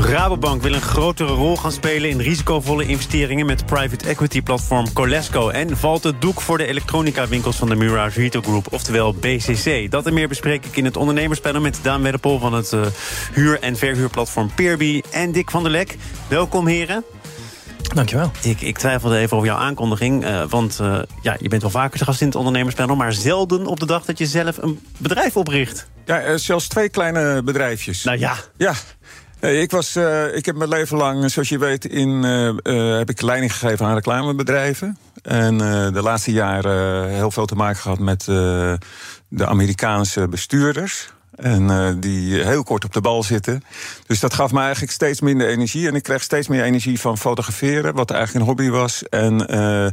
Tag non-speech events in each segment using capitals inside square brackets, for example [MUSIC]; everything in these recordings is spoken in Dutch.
Rabobank wil een grotere rol gaan spelen in risicovolle investeringen met private equity platform Colesco. En valt het doek voor de elektronica winkels van de Mirage Retail Group, oftewel BCC. Dat en meer bespreek ik in het ondernemerspanel met Daan Wedderpol van het uh, huur- en verhuurplatform Peerby en Dick van der Lek. Welkom heren. Dankjewel. Ik, ik twijfelde even over jouw aankondiging. Uh, want uh, ja, je bent wel vaker te gast in het ondernemerspanel... maar zelden op de dag dat je zelf een bedrijf opricht. Ja, uh, zelfs twee kleine bedrijfjes. Nou ja. Ja. Ik, was, uh, ik heb mijn leven lang, zoals je weet, in, uh, uh, heb ik leiding gegeven aan reclamebedrijven. En de laatste jaren heel veel te maken gehad met de Amerikaanse bestuurders. En uh, die heel kort op de bal zitten. Dus dat gaf me eigenlijk steeds minder energie. En ik kreeg steeds meer energie van fotograferen, wat eigenlijk een hobby was. En uh,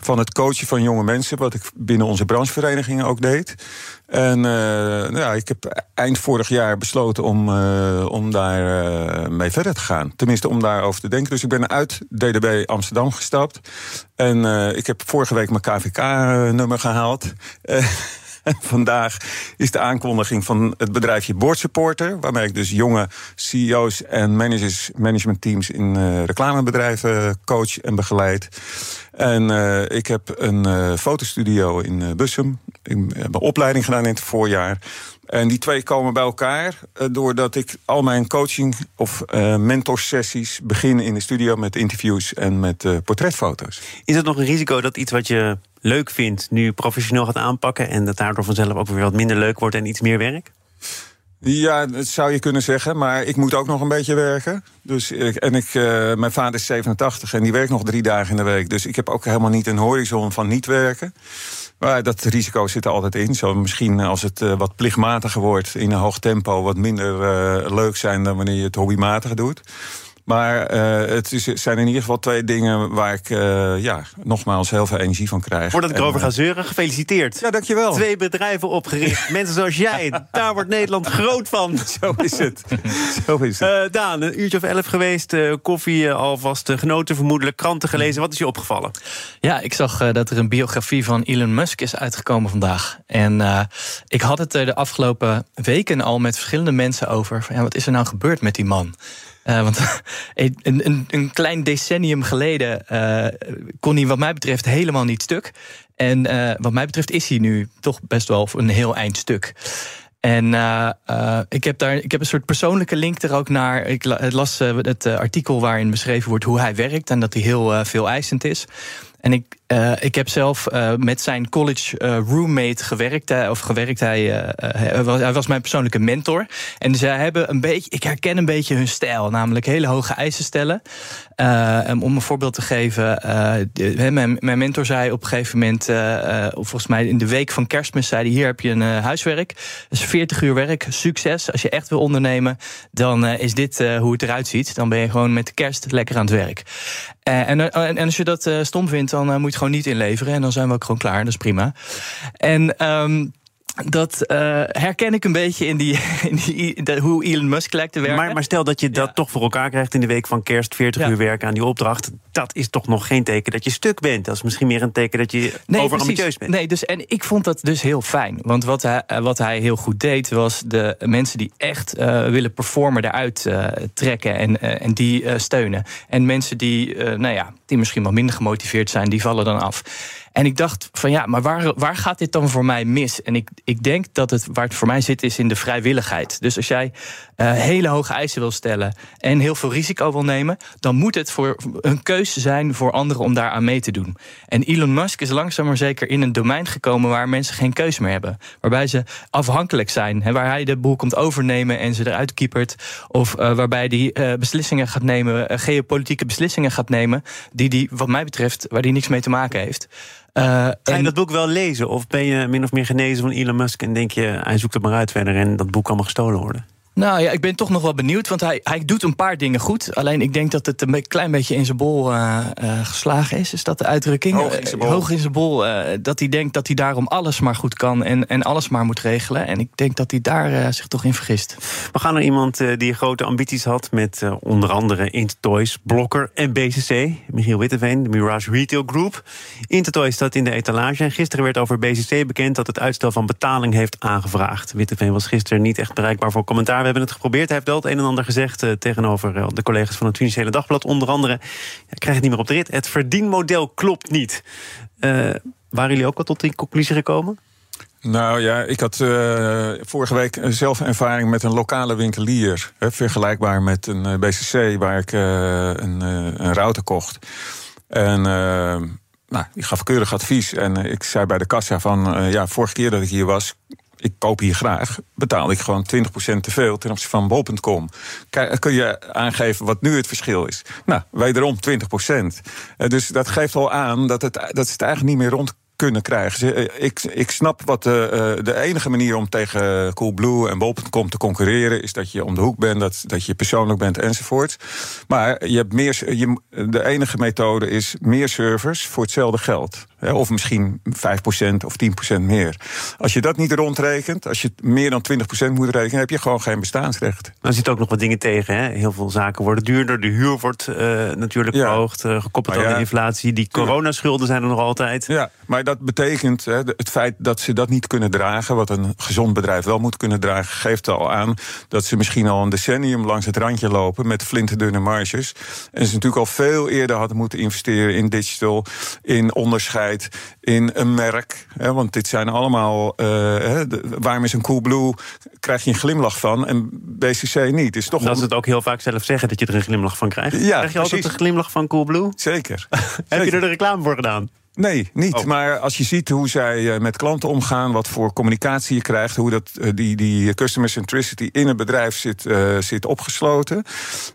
van het coachen van jonge mensen, wat ik binnen onze brancheverenigingen ook deed. En uh, nou ja, ik heb eind vorig jaar besloten om, om daar mee verder te gaan. Tenminste, om daarover te denken. Dus ik ben uit DDB Amsterdam gestapt. En ik heb vorige week mijn KVK-nummer gehaald. [LAUGHS] [LAUGHS] Vandaag is de aankondiging van het bedrijfje Board Supporter, waarmee ik dus jonge CEO's en managers, managementteams in uh, reclamebedrijven coach en begeleid. En uh, ik heb een uh, fotostudio in Bussum. Ik heb een opleiding gedaan in het voorjaar. En die twee komen bij elkaar uh, doordat ik al mijn coaching of uh, mentorsessies begin in de studio met interviews en met uh, portretfoto's. Is het nog een risico dat iets wat je leuk vindt nu professioneel gaat aanpakken en dat daardoor vanzelf ook weer wat minder leuk wordt en iets meer werk? Ja, dat zou je kunnen zeggen, maar ik moet ook nog een beetje werken. Dus, en ik, uh, mijn vader is 87 en die werkt nog drie dagen in de week. Dus ik heb ook helemaal niet een horizon van niet werken. Maar dat risico zit er altijd in. Zo misschien als het uh, wat plichtmatiger wordt in een hoog tempo... wat minder uh, leuk zijn dan wanneer je het hobbymatig doet. Maar uh, het is, zijn in ieder geval twee dingen waar ik uh, ja, nogmaals heel veel energie van krijg. Voordat ik erover ga zeuren, gefeliciteerd. Ja, dankjewel. Twee bedrijven opgericht. [LAUGHS] Mensen zoals jij. Daar wordt Nederland groot van. [LAUGHS] Zo is het. Zo is het. Uh, Daan, een uurtje of elf geweest. koffie alvast genoten, vermoedelijk. Kranten gelezen. Wat is je opgevallen? Ja, ik zag dat er een biografie van Elon Musk is uitgekomen vandaag. En ik had het de afgelopen weken al met verschillende mensen over. Van, ja, wat is er nou gebeurd met die man? Uh, want [LAUGHS] een, een, een, klein decennium geleden uh, kon hij wat mij betreft helemaal niet stuk. En wat mij betreft is hij nu toch best wel een heel eind stuk. En ik, heb daar, ik heb een soort persoonlijke link er ook naar. Ik las het artikel waarin beschreven wordt hoe hij werkt en dat hij heel veel eisend is. En ik, uh, ik heb zelf uh, met zijn college uh, roommate gewerkt. of gewerkt. Hij, was, hij, was, mijn persoonlijke mentor. En zij hebben een beetje. Ik herken een beetje hun stijl. Namelijk hele hoge eisen stellen. om een voorbeeld te geven. Mijn, mijn, mentor zei op een gegeven moment. of volgens mij in de week van kerstmis. zei hij: Hier heb je een huiswerk. Dat is 40 uur werk. Succes. Als je echt wil ondernemen. Dan is dit hoe het eruit ziet. Dan ben je gewoon met de kerst lekker aan het werk. En, en, als je dat stom vindt. dan moet je het niet inleveren. En dan zijn we ook gewoon klaar. Dat is prima. En. Um, dat uh, herken ik een beetje in, die, [LAUGHS] in die, de, hoe Elon Musk lijkt te werken. Maar, maar stel dat je dat ja. toch voor elkaar krijgt in de week van kerst, 40 ja. uur werken aan die opdracht. Dat is toch nog geen teken dat je stuk bent. Dat is misschien meer een teken dat je nee, overambitieus bent. Nee, dus, en ik vond dat dus heel fijn. Want wat hij, wat hij heel goed deed, was de mensen die echt uh, willen performen eruit uh, trekken en, en die steunen. En mensen die, nou ja, die misschien wat minder gemotiveerd zijn, die vallen dan af. En ik dacht van ja, maar waar, waar gaat dit dan voor mij mis? En ik, ik denk dat het waar het voor mij zit, is in de vrijwilligheid. Dus als jij uh, hele hoge eisen wil stellen en heel veel risico wil nemen, dan moet het voor een keuze zijn voor anderen om daar aan mee te doen. En Elon Musk is langzaam maar zeker in een domein gekomen waar mensen geen keuze meer hebben. Waarbij ze afhankelijk zijn. Hè, waar hij de boel komt overnemen en ze eruit kiepert. Of uh, waarbij hij uh, beslissingen gaat nemen, geopolitieke beslissingen gaat nemen, die die, wat mij betreft, waar hij niks mee te maken heeft. Uh, Ga je en... dat boek wel lezen? Of ben je min of meer genezen van Elon Musk en denk je, hij zoekt het maar uit verder en dat boek kan maar gestolen worden? Nou ja, ik ben toch nog wel benieuwd, want hij, hij doet een paar dingen goed. Alleen ik denk dat het een klein beetje in zijn bol uh, uh, geslagen is. Is dat de uitdrukking? Hoog in zijn bol. Hoog in zijn bol. Uh, dat hij denkt dat hij daarom alles maar goed kan en, en alles maar moet regelen. En ik denk dat hij daar zich toch in vergist. We gaan naar iemand die grote ambities had met onder andere Intertoys, Blokker en BCC. Michiel Witteveen, de Mirage Retail Group. Intertoys staat in de etalage en gisteren werd over BCC bekend dat het uitstel van betaling heeft aangevraagd. Witteveen was gisteren niet echt bereikbaar voor commentaar we hebben het geprobeerd. Hij heeft wel het een en ander gezegd uh, tegenover uh, de collega's van het Financiële Dagblad. Onder andere, ik krijg het niet meer op de rit. Het verdienmodel klopt niet. Uh, waren jullie ook al tot die conclusie gekomen? Nou ja, ik had vorige week zelf ervaring met een lokale winkelier. Hè, vergelijkbaar met een BCC waar ik een, een router kocht. En nou, die gaf keurig advies. En ik zei bij de kassa van, ja, vorige keer dat ik hier was ik koop hier graag, betaal ik gewoon 20% te veel ten opzichte van bol.com. Kun je aangeven wat nu het verschil is? Nou, wederom 20%. Eh, dus dat geeft al aan dat, het, dat het eigenlijk niet meer rond kunnen krijgen. Eh, ik, ik snap wat de, eh, de enige manier om tegen Coolblue en Bol.com te concurreren is dat je om de hoek bent, dat, dat je persoonlijk bent enzovoort. Maar je hebt meer, je, de enige methode is meer servers voor hetzelfde geld. Of misschien 5% of 10% meer. Als je dat niet rondrekent, als je meer dan 20% moet rekenen, heb je gewoon geen bestaansrecht. er zitten ook nog wat dingen tegen. Hè? Heel veel zaken worden duurder. De huur wordt uh, natuurlijk ja. verhoogd. Uh, gekoppeld aan de inflatie. Die coronaschulden zijn er nog altijd. Ja, maar dat betekent hè, het feit dat ze dat niet kunnen dragen, wat een gezond bedrijf wel moet kunnen dragen, geeft al aan dat ze misschien al een decennium langs het randje lopen met flinterdunne marges. En ze natuurlijk al veel eerder hadden moeten investeren in digital, in onderscheid in een merk. Hè, want dit zijn allemaal. Uh, waarom is een Coolblue? Krijg je een glimlach van en BCC niet. Is toch dat is het ook heel vaak zelf zeggen dat je er een glimlach van krijgt. Ja, krijg je precies. altijd een glimlach van Coolblue? Zeker. [LAUGHS] Heb je er de reclame voor gedaan? Nee, niet. Oh. Maar als je ziet hoe zij eh, met klanten omgaan, wat voor communicatie je krijgt, hoe dat, die, die customer centricity in een bedrijf zit, uh, zit opgesloten,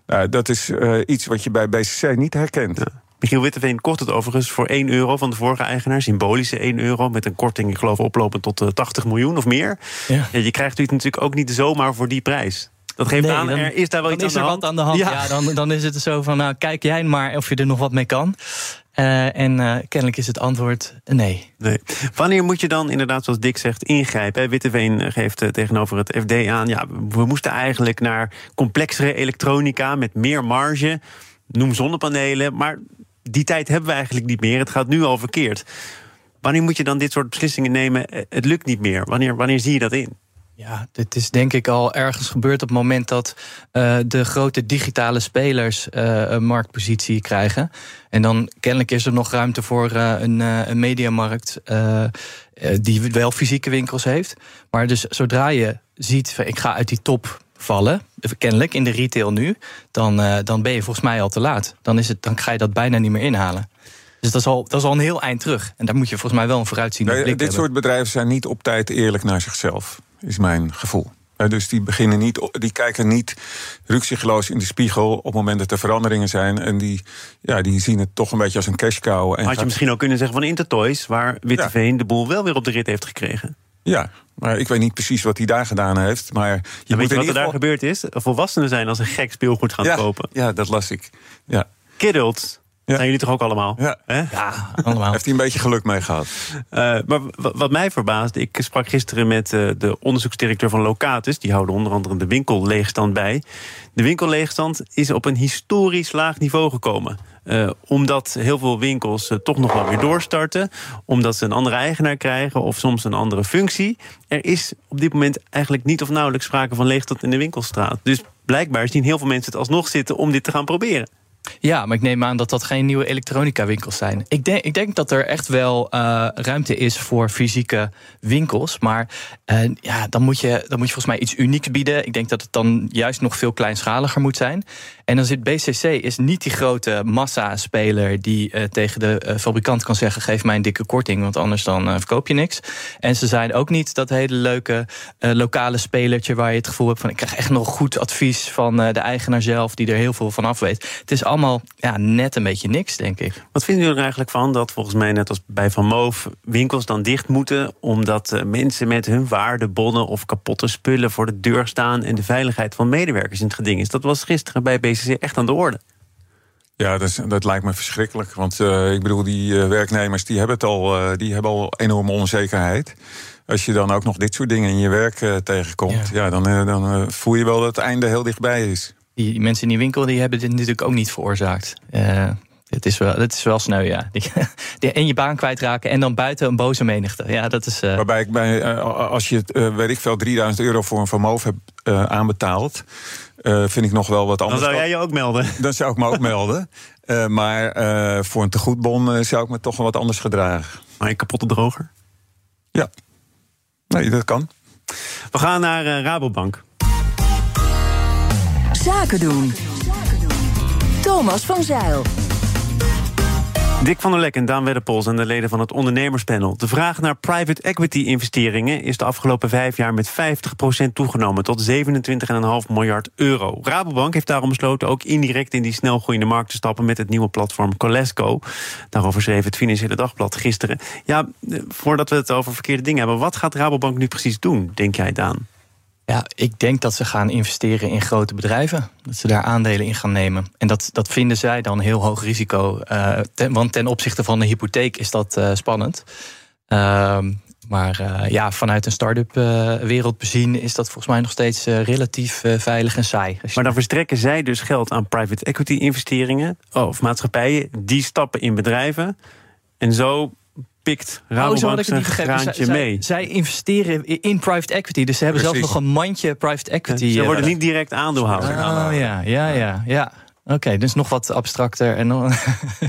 uh, dat is iets wat je bij BCC niet herkent. Ja. Michiel Witteveen kocht het overigens voor 1 euro van de vorige eigenaar. Symbolische 1 euro. Met een korting, ik geloof, oplopend tot 80 eh, miljoen of meer. Ja. Ja, je krijgt het natuurlijk ook niet zomaar voor die prijs. Dat geeft nee, aan, dan, er is daar wel iets aan, de hand. wat aan de hand. Ja, dan, dan is het zo van, nou, kijk jij maar of je er nog wat mee kan. Uh, en uh, kennelijk is het antwoord nee. nee. Wanneer moet je dan inderdaad, zoals Dick zegt, ingrijpen? Witteveen geeft uh, tegenover het FD aan... ja, we moesten eigenlijk naar complexere elektronica met meer marge. Noem zonnepanelen, maar die tijd hebben we eigenlijk niet meer. Het gaat nu al verkeerd. Wanneer moet je dan dit soort beslissingen nemen? Eh, het lukt niet meer. Wanneer, wanneer zie je dat in? Ja, dit is denk ik al ergens gebeurd op het moment dat uh, de grote digitale spelers uh, een marktpositie krijgen. En dan kennelijk is er nog ruimte voor een, een mediamarkt die wel fysieke winkels heeft. Maar dus zodra je ziet, ik ga uit die top vallen, kennelijk in de retail nu, dan, uh, dan ben je volgens mij al te laat. Dan, is het, dan ga je dat bijna niet meer inhalen. Dus dat is, al, dat is al een heel eind terug. En daar moet je volgens mij wel een vooruitziende nee, blik Dit soort bedrijven zijn niet op tijd eerlijk naar zichzelf, is mijn gevoel. Dus die, beginnen niet, die kijken niet rukzichtloos in de spiegel op het moment dat er veranderingen zijn. En die, ja, die zien het toch een beetje als een cash cow. En Had je misschien ook kunnen zeggen van Intertoys, waar Witteveen ja. de boel wel weer op de rit heeft gekregen? Ja, maar ik weet niet precies wat hij daar gedaan heeft. Maar je ja, weet je wat er daar gebeurd is? Volwassenen zijn als een gek speelgoed gaan kopen. Ja, dat las ik. Ja. Ja. Zijn jullie toch ook allemaal? Ja, ja allemaal. Heeft hij een beetje geluk mee gehad. Uh, maar wat mij verbaast, ik sprak gisteren met uh, de onderzoeksdirecteur van Locatus. Die houden onder andere de winkelleegstand bij. De winkelleegstand is op een historisch laag niveau gekomen. Uh, omdat heel veel winkels uh, toch nog wel weer doorstarten. Omdat ze een andere eigenaar krijgen of soms een andere functie. Er is op dit moment eigenlijk niet of nauwelijks sprake van leegstand in de winkelstraat. Dus blijkbaar zien heel veel mensen het alsnog zitten om dit te gaan proberen. Ja, maar ik neem aan dat dat geen nieuwe elektronica winkels zijn. Ik denk, ik denk dat er echt wel uh, ruimte is voor fysieke winkels. Maar uh, ja, dan, moet je, dan moet je volgens mij iets unieks bieden. Ik denk dat het dan juist nog veel kleinschaliger moet zijn. En dan zit BCC is niet die grote massa-speler die uh, tegen de uh, fabrikant kan zeggen: geef mij een dikke korting, want anders dan uh, verkoop je niks. En ze zijn ook niet dat hele leuke lokale spelertje waar je het gevoel hebt van: ik krijg echt nog goed advies van de eigenaar zelf, die er heel veel van af weet. Het is allemaal ja, net een beetje niks, denk ik. Wat vinden jullie er eigenlijk van dat volgens mij, net als bij Van Moof, winkels dan dicht moeten omdat mensen met hun waardebonnen of kapotte spullen voor de deur staan en de veiligheid van medewerkers in het geding is? Dat was gisteren bij BCC echt aan de orde. Ja, dat, dat lijkt me verschrikkelijk. Want uh, ik bedoel, die uh, werknemers die hebben, het al, uh, die hebben al enorme onzekerheid. Als je dan ook nog dit soort dingen in je werk tegenkomt, ja. ja dan, dan voel je wel dat het einde heel dichtbij is. Die mensen in die winkel die hebben dit natuurlijk ook niet veroorzaakt. Het is wel, het is wel sneu, ja. [LAUGHS] En je baan kwijtraken en dan buiten een boze menigte. Ja, dat is, uh... Waarbij ik bij, als je, uh, weet ik veel, 3000 euro voor een vermogen hebt uh, aanbetaald. Uh, vind ik nog wel wat anders. Dan zou jij je ook melden. [LAUGHS] Dan zou ik me ook melden. Uh, maar uh, voor een tegoedbon zou ik me toch wel wat anders gedragen. Maar een kapotte droger? Ja. Nee, dat kan. We gaan naar Rabobank. Zaken doen. Thomas van Zeil. Dick van der Lek en Daan Wedderpols en de leden van het ondernemerspanel. De vraag naar private equity investeringen is de afgelopen vijf jaar met 50% toegenomen tot 27,5 miljard euro. Rabobank heeft daarom besloten ook indirect in die snelgroeiende markt te stappen met het nieuwe platform Colesco. Daarover schreef het Financiële Dagblad gisteren. Ja, eh, voordat we het over verkeerde dingen hebben, wat gaat Rabobank nu precies doen, denk jij, Daan? Ja, ik denk dat ze gaan investeren in grote bedrijven. Dat ze daar aandelen in gaan nemen. En dat, dat vinden zij dan heel hoog risico. Ten, want ten opzichte van de hypotheek is dat uh, spannend. Uh, maar uh, ja, vanuit een start-up wereld bezien is dat volgens mij nog steeds relatief veilig en saai. Maar dan verstrekken zij dus geld aan private equity investeringen of maatschappijen die stappen in bedrijven. En zo pikt Rabobank oh, graantje mee. Zij, investeren in private equity. Dus ze hebben zelfs nog een mandje private equity. Ze worden eh, niet direct aandeelhouder. Oh ja, ja, ja. ja. Oké, dus nog wat abstracter. En [LAUGHS] nou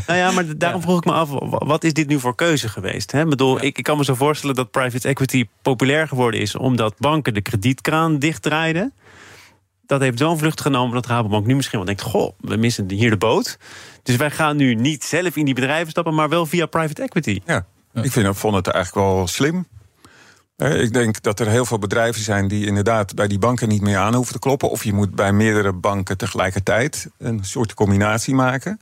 ja, maar daarom vroeg ik me af, wat is dit nu voor keuze geweest? Hè? Bedoel, ik, ik, kan me zo voorstellen dat private equity populair geworden is... omdat banken de kredietkraan dichtdraaiden. Dat heeft zo'n vlucht genomen dat Rabobank nu misschien wel denkt... goh, we missen hier de boot. Dus wij gaan nu niet zelf in die bedrijven stappen... maar wel via private equity. Ja, ik vind, vond het eigenlijk wel slim. Ik denk dat er heel veel bedrijven zijn die inderdaad bij die banken niet meer aan hoeven te kloppen. Of je moet bij meerdere banken tegelijkertijd een soort combinatie maken.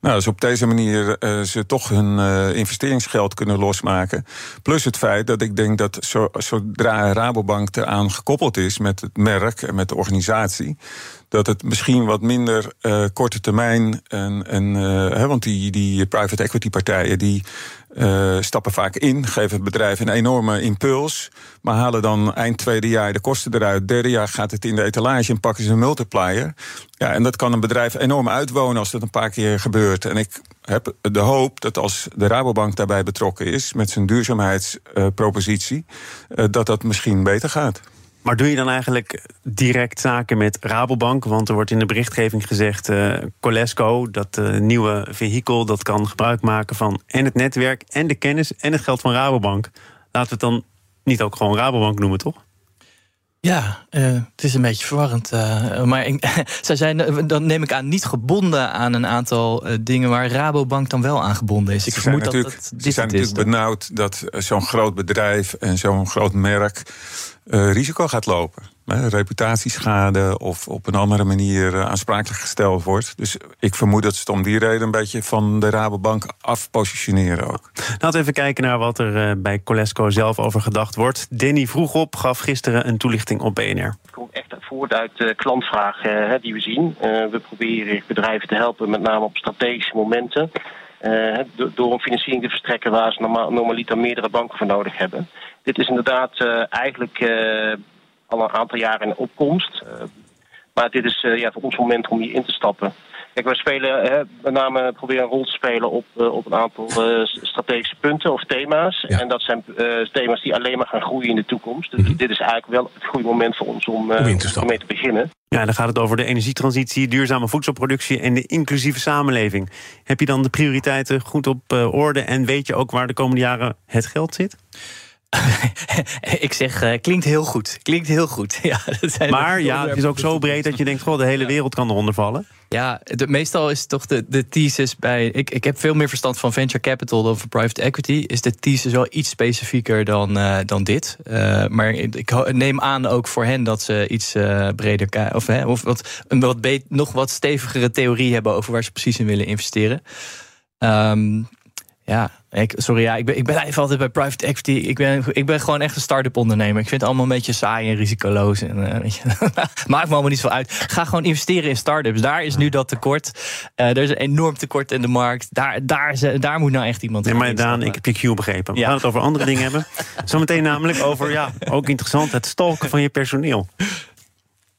Nou, dus op deze manier uh, ze toch hun uh, investeringsgeld kunnen losmaken. Plus het feit dat ik denk dat zo, zodra Rabobank eraan gekoppeld is met het merk en met de organisatie, dat het misschien wat minder uh, korte termijn. En, en, uh, want die, die private equity partijen die uh, stappen vaak in, geven het bedrijf een enorme impuls. Maar halen dan eind tweede jaar de kosten eruit. Derde jaar gaat het in de etalage en pakken ze een multiplier. Ja, en dat kan een bedrijf enorm uitwonen als dat een paar keer gebeurt. En ik heb de hoop dat als de Rabobank daarbij betrokken is met zijn duurzaamheidspropositie, dat dat misschien beter gaat. Maar doe je dan eigenlijk direct zaken met Rabobank? Want er wordt in de berichtgeving gezegd: uh, Colesco, dat uh, nieuwe vehikel, dat kan gebruik maken van en het netwerk en de kennis en het geld van Rabobank. Laten we het dan niet ook gewoon Rabobank noemen, toch? Ja, uh, het is een beetje verwarrend. Uh, maar [LAUGHS] zij zijn, dan neem ik aan, niet gebonden aan een aantal uh, dingen waar Rabobank dan wel aan gebonden is. Ik ze vermoed dat, dat dit Ze zijn natuurlijk benauwd dat zo'n groot bedrijf en zo'n groot merk risico gaat lopen. Reputatieschade of op een andere manier uh, aansprakelijk gesteld wordt. Dus ik vermoed dat ze het om die reden een beetje van de Rabobank afpositioneren ook. Laten we even kijken naar wat er uh, bij Colesco zelf over gedacht wordt. Danny Vroegop gaf gisteren een toelichting op BNR. Het komt echt voort uit de klantvragen die we zien. we proberen bedrijven te helpen, met name op strategische momenten. door een financiering te verstrekken waar ze normaal, normaliter meerdere banken voor nodig hebben. Dit is inderdaad uh, eigenlijk uh, al een aantal jaren in opkomst. Uh, maar dit is ja, voor ons moment om hier in te stappen. Kijk, wij spelen hè, met name proberen een rol te spelen op, op een aantal strategische punten of thema's. En dat zijn thema's die alleen maar gaan groeien in de toekomst. Dus mm -hmm. dit is eigenlijk wel het goede moment voor ons om, om mee te beginnen. Ja, dan gaat het over de energietransitie, duurzame voedselproductie en de inclusieve samenleving. Heb je dan de prioriteiten goed op orde en weet je ook waar de komende jaren het geld zit? [LAUGHS] ik zeg, uh, klinkt heel goed. Klinkt heel goed. [LAUGHS] Ja, dat zijn maar ja, het is ook zo breed dat je denkt, goh, de hele wereld kan eronder vallen. Ja, de, meestal is toch de, de thesis bij. Ik, ik heb veel meer verstand van venture capital dan van private equity. Is de thesis wel iets specifieker dan, uh, dan dit. Uh, maar ik neem aan ook voor hen dat ze iets uh, breder. Of, hè, of wat, een wat nog wat stevigere theorie hebben over waar ze precies in willen investeren. Um, ja, ik, sorry, ja, ik ben, ik ben even altijd bij private equity. Ik ben, ik ben gewoon echt een start-up ondernemer. Ik vind het allemaal een beetje saai en risicoloos. En, uh, weet je, [LAUGHS] maakt me allemaal niet zo uit. Ga gewoon investeren in start-ups. Daar is nu dat tekort. Uh, er is een enorm tekort in de markt. Daar, daar, daar moet nou echt iemand Nee, maar Daan, ik heb je cue begrepen. We gaan het over andere dingen hebben. Zometeen namelijk over, ja, ook interessant, het stalken van je personeel.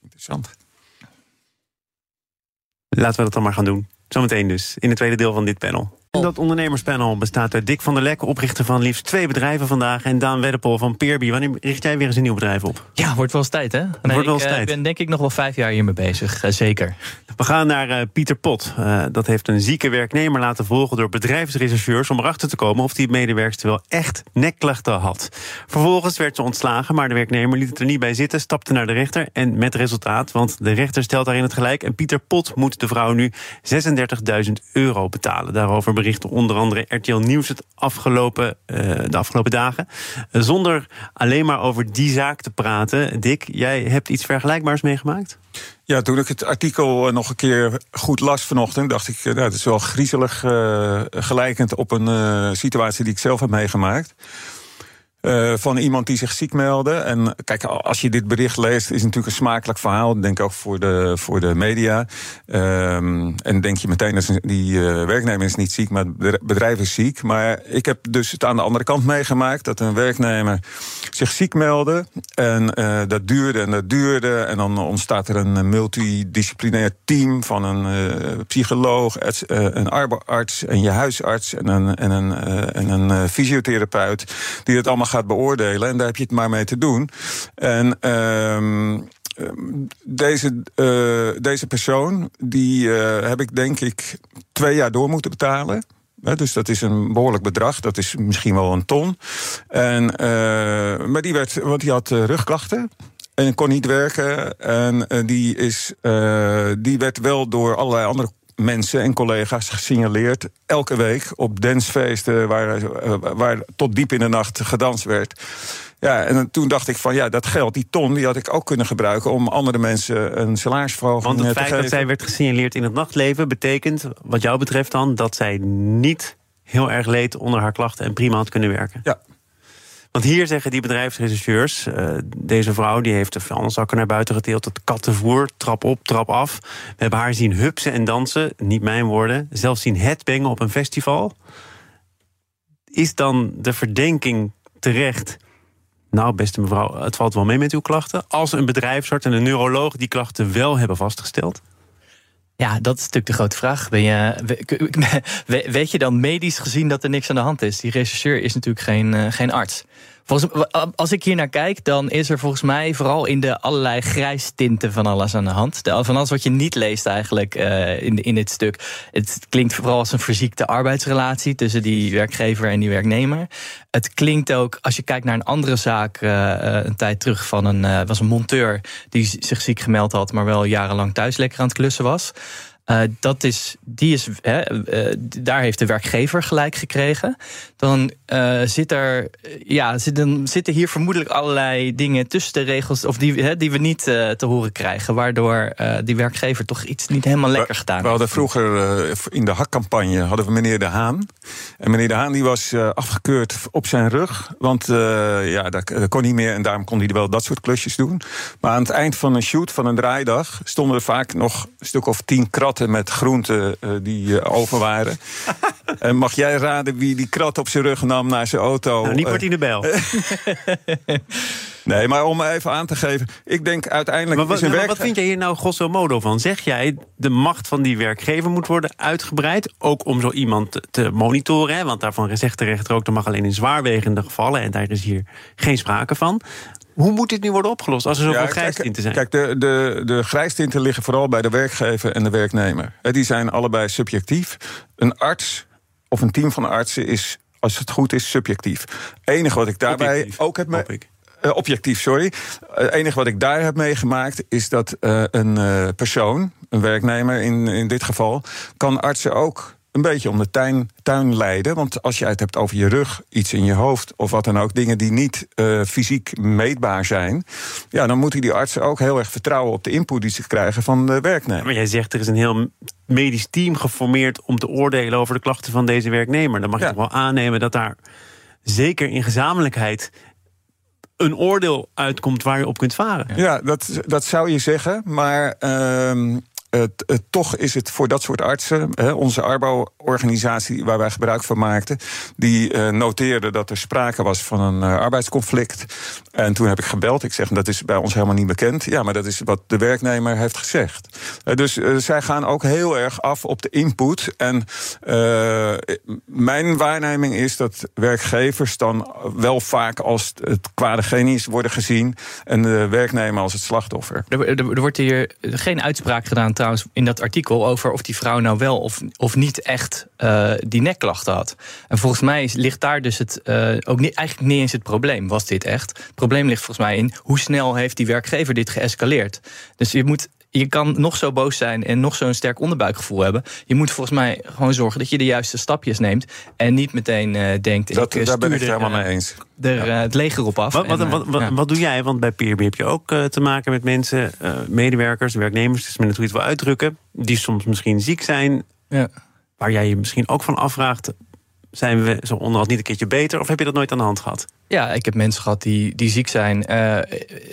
Interessant. Laten we dat dan maar gaan doen. Zometeen dus, in het tweede deel van dit panel. Dat ondernemerspanel bestaat uit Dick van der Lek, oprichter van liefst twee bedrijven vandaag. En Daan Weddepol van Peerby. Wanneer richt jij weer eens een nieuw bedrijf op? Ja, wordt wel eens tijd, hè? Nee, wordt wel eens ik tijd. ben denk ik nog wel vijf jaar hiermee bezig, uh, zeker. We gaan naar uh, Pieter Pot. Uh, dat heeft een zieke werknemer laten volgen door bedrijfsrechercheurs... om erachter te komen of die medewerkster wel echt nekklachten had. Vervolgens werd ze ontslagen, maar de werknemer liet het er niet bij zitten... stapte naar de rechter en met resultaat, want de rechter stelt daarin het gelijk... en Pieter Pot moet de vrouw nu 36.000 euro betalen. Daarover berichten onder andere RTL Nieuws het afgelopen, uh, de afgelopen dagen. Uh, zonder alleen maar over die zaak te praten. Dick, jij hebt iets vergelijkbaars meegemaakt? Ja, toen ik het artikel nog een keer goed las vanochtend, dacht ik, nou, dat is wel griezelig gelijkend op een situatie die ik zelf heb meegemaakt. Uh, van iemand die zich ziek meldde. En kijk, als je dit bericht leest, is het natuurlijk een smakelijk verhaal. Denk ook voor de, voor de media. Um, en denk je meteen dat die uh, werknemer is niet ziek, maar het bedrijf is ziek. Maar ik heb dus het aan de andere kant meegemaakt dat een werknemer zich ziek meldde. En uh, dat duurde en dat duurde. En dan ontstaat er een multidisciplinair team van een psycholoog, een arbeidsarts en je huisarts en een, en een, en een fysiotherapeut. Die het allemaal gaat beoordelen. En daar heb je het maar mee te doen. En uh, deze, uh, deze persoon, die uh, heb ik denk ik twee jaar door moeten betalen. dus dat is een behoorlijk bedrag. Dat is misschien wel een ton. En, uh, maar die, werd, want die had rugklachten. En kon niet werken. En die, is, die werd wel door allerlei andere mensen en collega's gesignaleerd. Elke week op dansfeesten waar, waar tot diep in de nacht gedanst werd. Ja, en toen dacht ik van ja, dat geld, die ton, die had ik ook kunnen gebruiken om andere mensen een salarisverhoging te geven. Want het feit dat zij werd gesignaleerd in het nachtleven betekent, wat jou betreft dan, dat zij niet heel erg leed onder haar klachten en prima had kunnen werken. Ja, want hier zeggen die bedrijfsrechercheurs... Uh, deze vrouw die heeft de vuilniszakken naar buiten geteeld... het kattenvoer, trap op, trap af. We hebben haar zien hupsen en dansen, niet mijn woorden. Zelfs zien headbangen op een festival. Is dan de verdenking terecht... Nou, beste mevrouw, het valt wel mee met uw klachten. Als een bedrijfsarts en een neuroloog die klachten wel hebben vastgesteld... Ja, dat is natuurlijk de grote vraag. Ben je, [LAUGHS] weet je dan medisch gezien dat er niks aan de hand is? Die rechercheur is natuurlijk geen, uh, geen arts. Volgens, als ik hier naar kijk, dan is er volgens mij vooral in de allerlei grijstinten van alles aan de hand. Van alles wat je niet leest eigenlijk uh, in, in dit stuk. Het klinkt vooral als een verziekte arbeidsrelatie tussen die werkgever en die werknemer. Het klinkt ook, als je kijkt naar een andere zaak, uh, een tijd terug van een, was een monteur die zich ziek gemeld had, maar wel jarenlang thuis lekker aan het klussen was. Uh, dat is, die is, hè, uh, daar heeft de werkgever gelijk gekregen. Dan uh, zit er, ja, zitten, zitten hier vermoedelijk allerlei dingen tussen de regels, of die, hè, die we niet te horen krijgen, waardoor die werkgever toch iets niet helemaal lekker gedaan heeft. We hadden vroeger in de hakcampagne hadden we meneer De Haan. En meneer De Haan die was afgekeurd op zijn rug, want ja, dat, dat kon niet meer en daarom kon hij wel dat soort klusjes doen. Maar aan het eind van een shoot, van een draaidag, stonden er vaak nog een stuk of tien kratten met groenten uh, die uh, over waren. [LAUGHS] en mag jij raden wie die krat op zijn rug nam naar zijn auto? Nou, niet Martine Bel. [LAUGHS] nee, maar om even aan te geven. Ik denk uiteindelijk. Maar wat, is een werk... wat vind jij hier nou grosso modo van? Zeg jij de macht van die werkgever moet worden uitgebreid? Ook om zo iemand te, te monitoren. Hè? Want daarvan zegt de rechter ook: dat mag alleen in zwaarwegende gevallen. En daar is hier geen sprake van. Hoe moet dit nu worden opgelost als er zoveel ja, grijstinten zijn? Kijk, de, de, de grijstinten liggen vooral bij de werkgever en de werknemer. Die zijn allebei subjectief. Een arts of een team van artsen is als het goed is, subjectief. enige wat ik daarbij Objectief, ook heb... Me- eh, objectief, sorry. Het enige wat ik daar heb meegemaakt is dat eh, een eh, persoon, een werknemer in, in dit geval, kan artsen ook een beetje om de tuin, tuin leiden. Want als je het hebt over je rug, iets in je hoofd of wat dan ook, dingen die niet eh, fysiek meetbaar zijn, ja, dan moeten die artsen ook heel erg vertrouwen op de input die ze krijgen van de werknemer. Maar jij zegt er is een heel medisch team geformeerd om te oordelen over de klachten van deze werknemer. Dan mag je Ja. toch wel aannemen dat daar zeker in gezamenlijkheid een oordeel uitkomt waar je op kunt varen. Ja, dat, dat zou je zeggen. Maar ehm, toch is het voor dat soort artsen, onze Arbo-organisatie waar wij gebruik van maakten, die eh, noteerde dat er sprake was van een eh, arbeidsconflict. En toen heb ik gebeld. Ik zeg, dat is bij ons helemaal niet bekend. Ja, maar dat is wat de werknemer heeft gezegd. Eh, dus zij gaan ook heel erg af op de input. En mijn waarneming is dat werkgevers dan wel vaak als het kwade genies worden gezien en de werknemer als het slachtoffer. Er, er, er wordt hier geen uitspraak gedaan trouwens in dat artikel over of die vrouw nou wel of, of niet echt eh, die nekklachten had. En volgens mij ligt daar dus het eh, ook niet, eigenlijk niet eens het probleem. Was dit echt? Het probleem ligt volgens mij in hoe snel heeft die werkgever dit geëscaleerd. Dus je moet. Je kan nog zo boos zijn en nog zo'n sterk onderbuikgevoel hebben. Je moet volgens mij gewoon zorgen dat je de juiste stapjes neemt. En niet meteen eh, denkt. Dat, ik, eh, daar ben ik het helemaal mee eh, eens. Er, eh, het leger op af. Wat, wat, En, wat, wat, ja. wat doe jij? Want bij PRB heb je ook eh, te maken met mensen, eh, medewerkers, werknemers, dus men het hoe je het wil uitdrukken, die soms misschien ziek zijn, Ja. waar jij je misschien ook van afvraagt, zijn we zo onderhand niet een keertje beter? Of heb je dat nooit aan de hand gehad? Ja, ik heb mensen gehad die, die ziek zijn. Eh,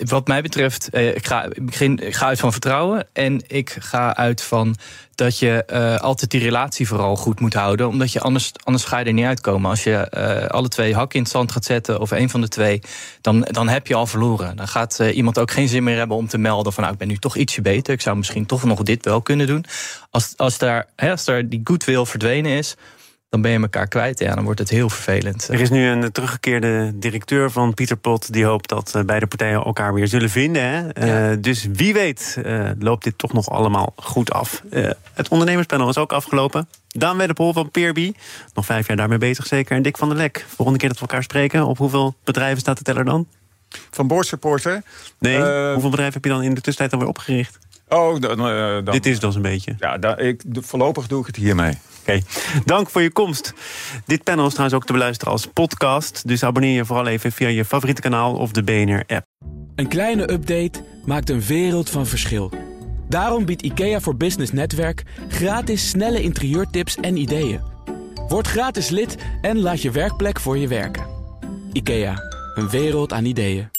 wat mij betreft, eh, ik, ga, begin, ik ga uit van vertrouwen. En ik ga uit van dat je eh, altijd die relatie vooral goed moet houden. Omdat je anders, anders ga je er niet uitkomen. Als je alle twee hakken in het zand gaat zetten, of een van de twee, dan, dan heb je al verloren. Dan gaat iemand ook geen zin meer hebben om te melden van nou, ik ben nu toch ietsje beter. Ik zou misschien toch nog dit wel kunnen doen. Als, als, daar, hè, als daar die goodwill verdwenen is, dan ben je elkaar kwijt. Ja, dan wordt het heel vervelend. Er is nu een teruggekeerde directeur van Pieter Pot. Die hoopt dat eh, beide partijen elkaar weer zullen vinden. Hè? Eh, dus wie weet eh, loopt dit toch nog allemaal goed af. Eh, het ondernemerspanel is ook afgelopen. Daan Wedderpol van Peerby. Nog vijf jaar daarmee bezig zeker. En Dick van der Lek. Volgende keer dat we elkaar spreken. Op hoeveel bedrijven staat de teller dan? Van boordsupporter. Nee, hoeveel bedrijven heb je dan in de tussentijd alweer opgericht? Oh, dan, dan, Dit is dus een beetje. Ja, da- ik, de- voorlopig doe ik het hiermee. Oké, dank voor je komst. Dit panel is trouwens ook te beluisteren als podcast. Dus abonneer je vooral even via je favoriete kanaal of de BNR-app. Een kleine update maakt een wereld van verschil. Daarom biedt IKEA voor Business Netwerk gratis snelle interieurtips en ideeën. Word gratis lid en laat je werkplek voor je werken. IKEA, een wereld aan ideeën.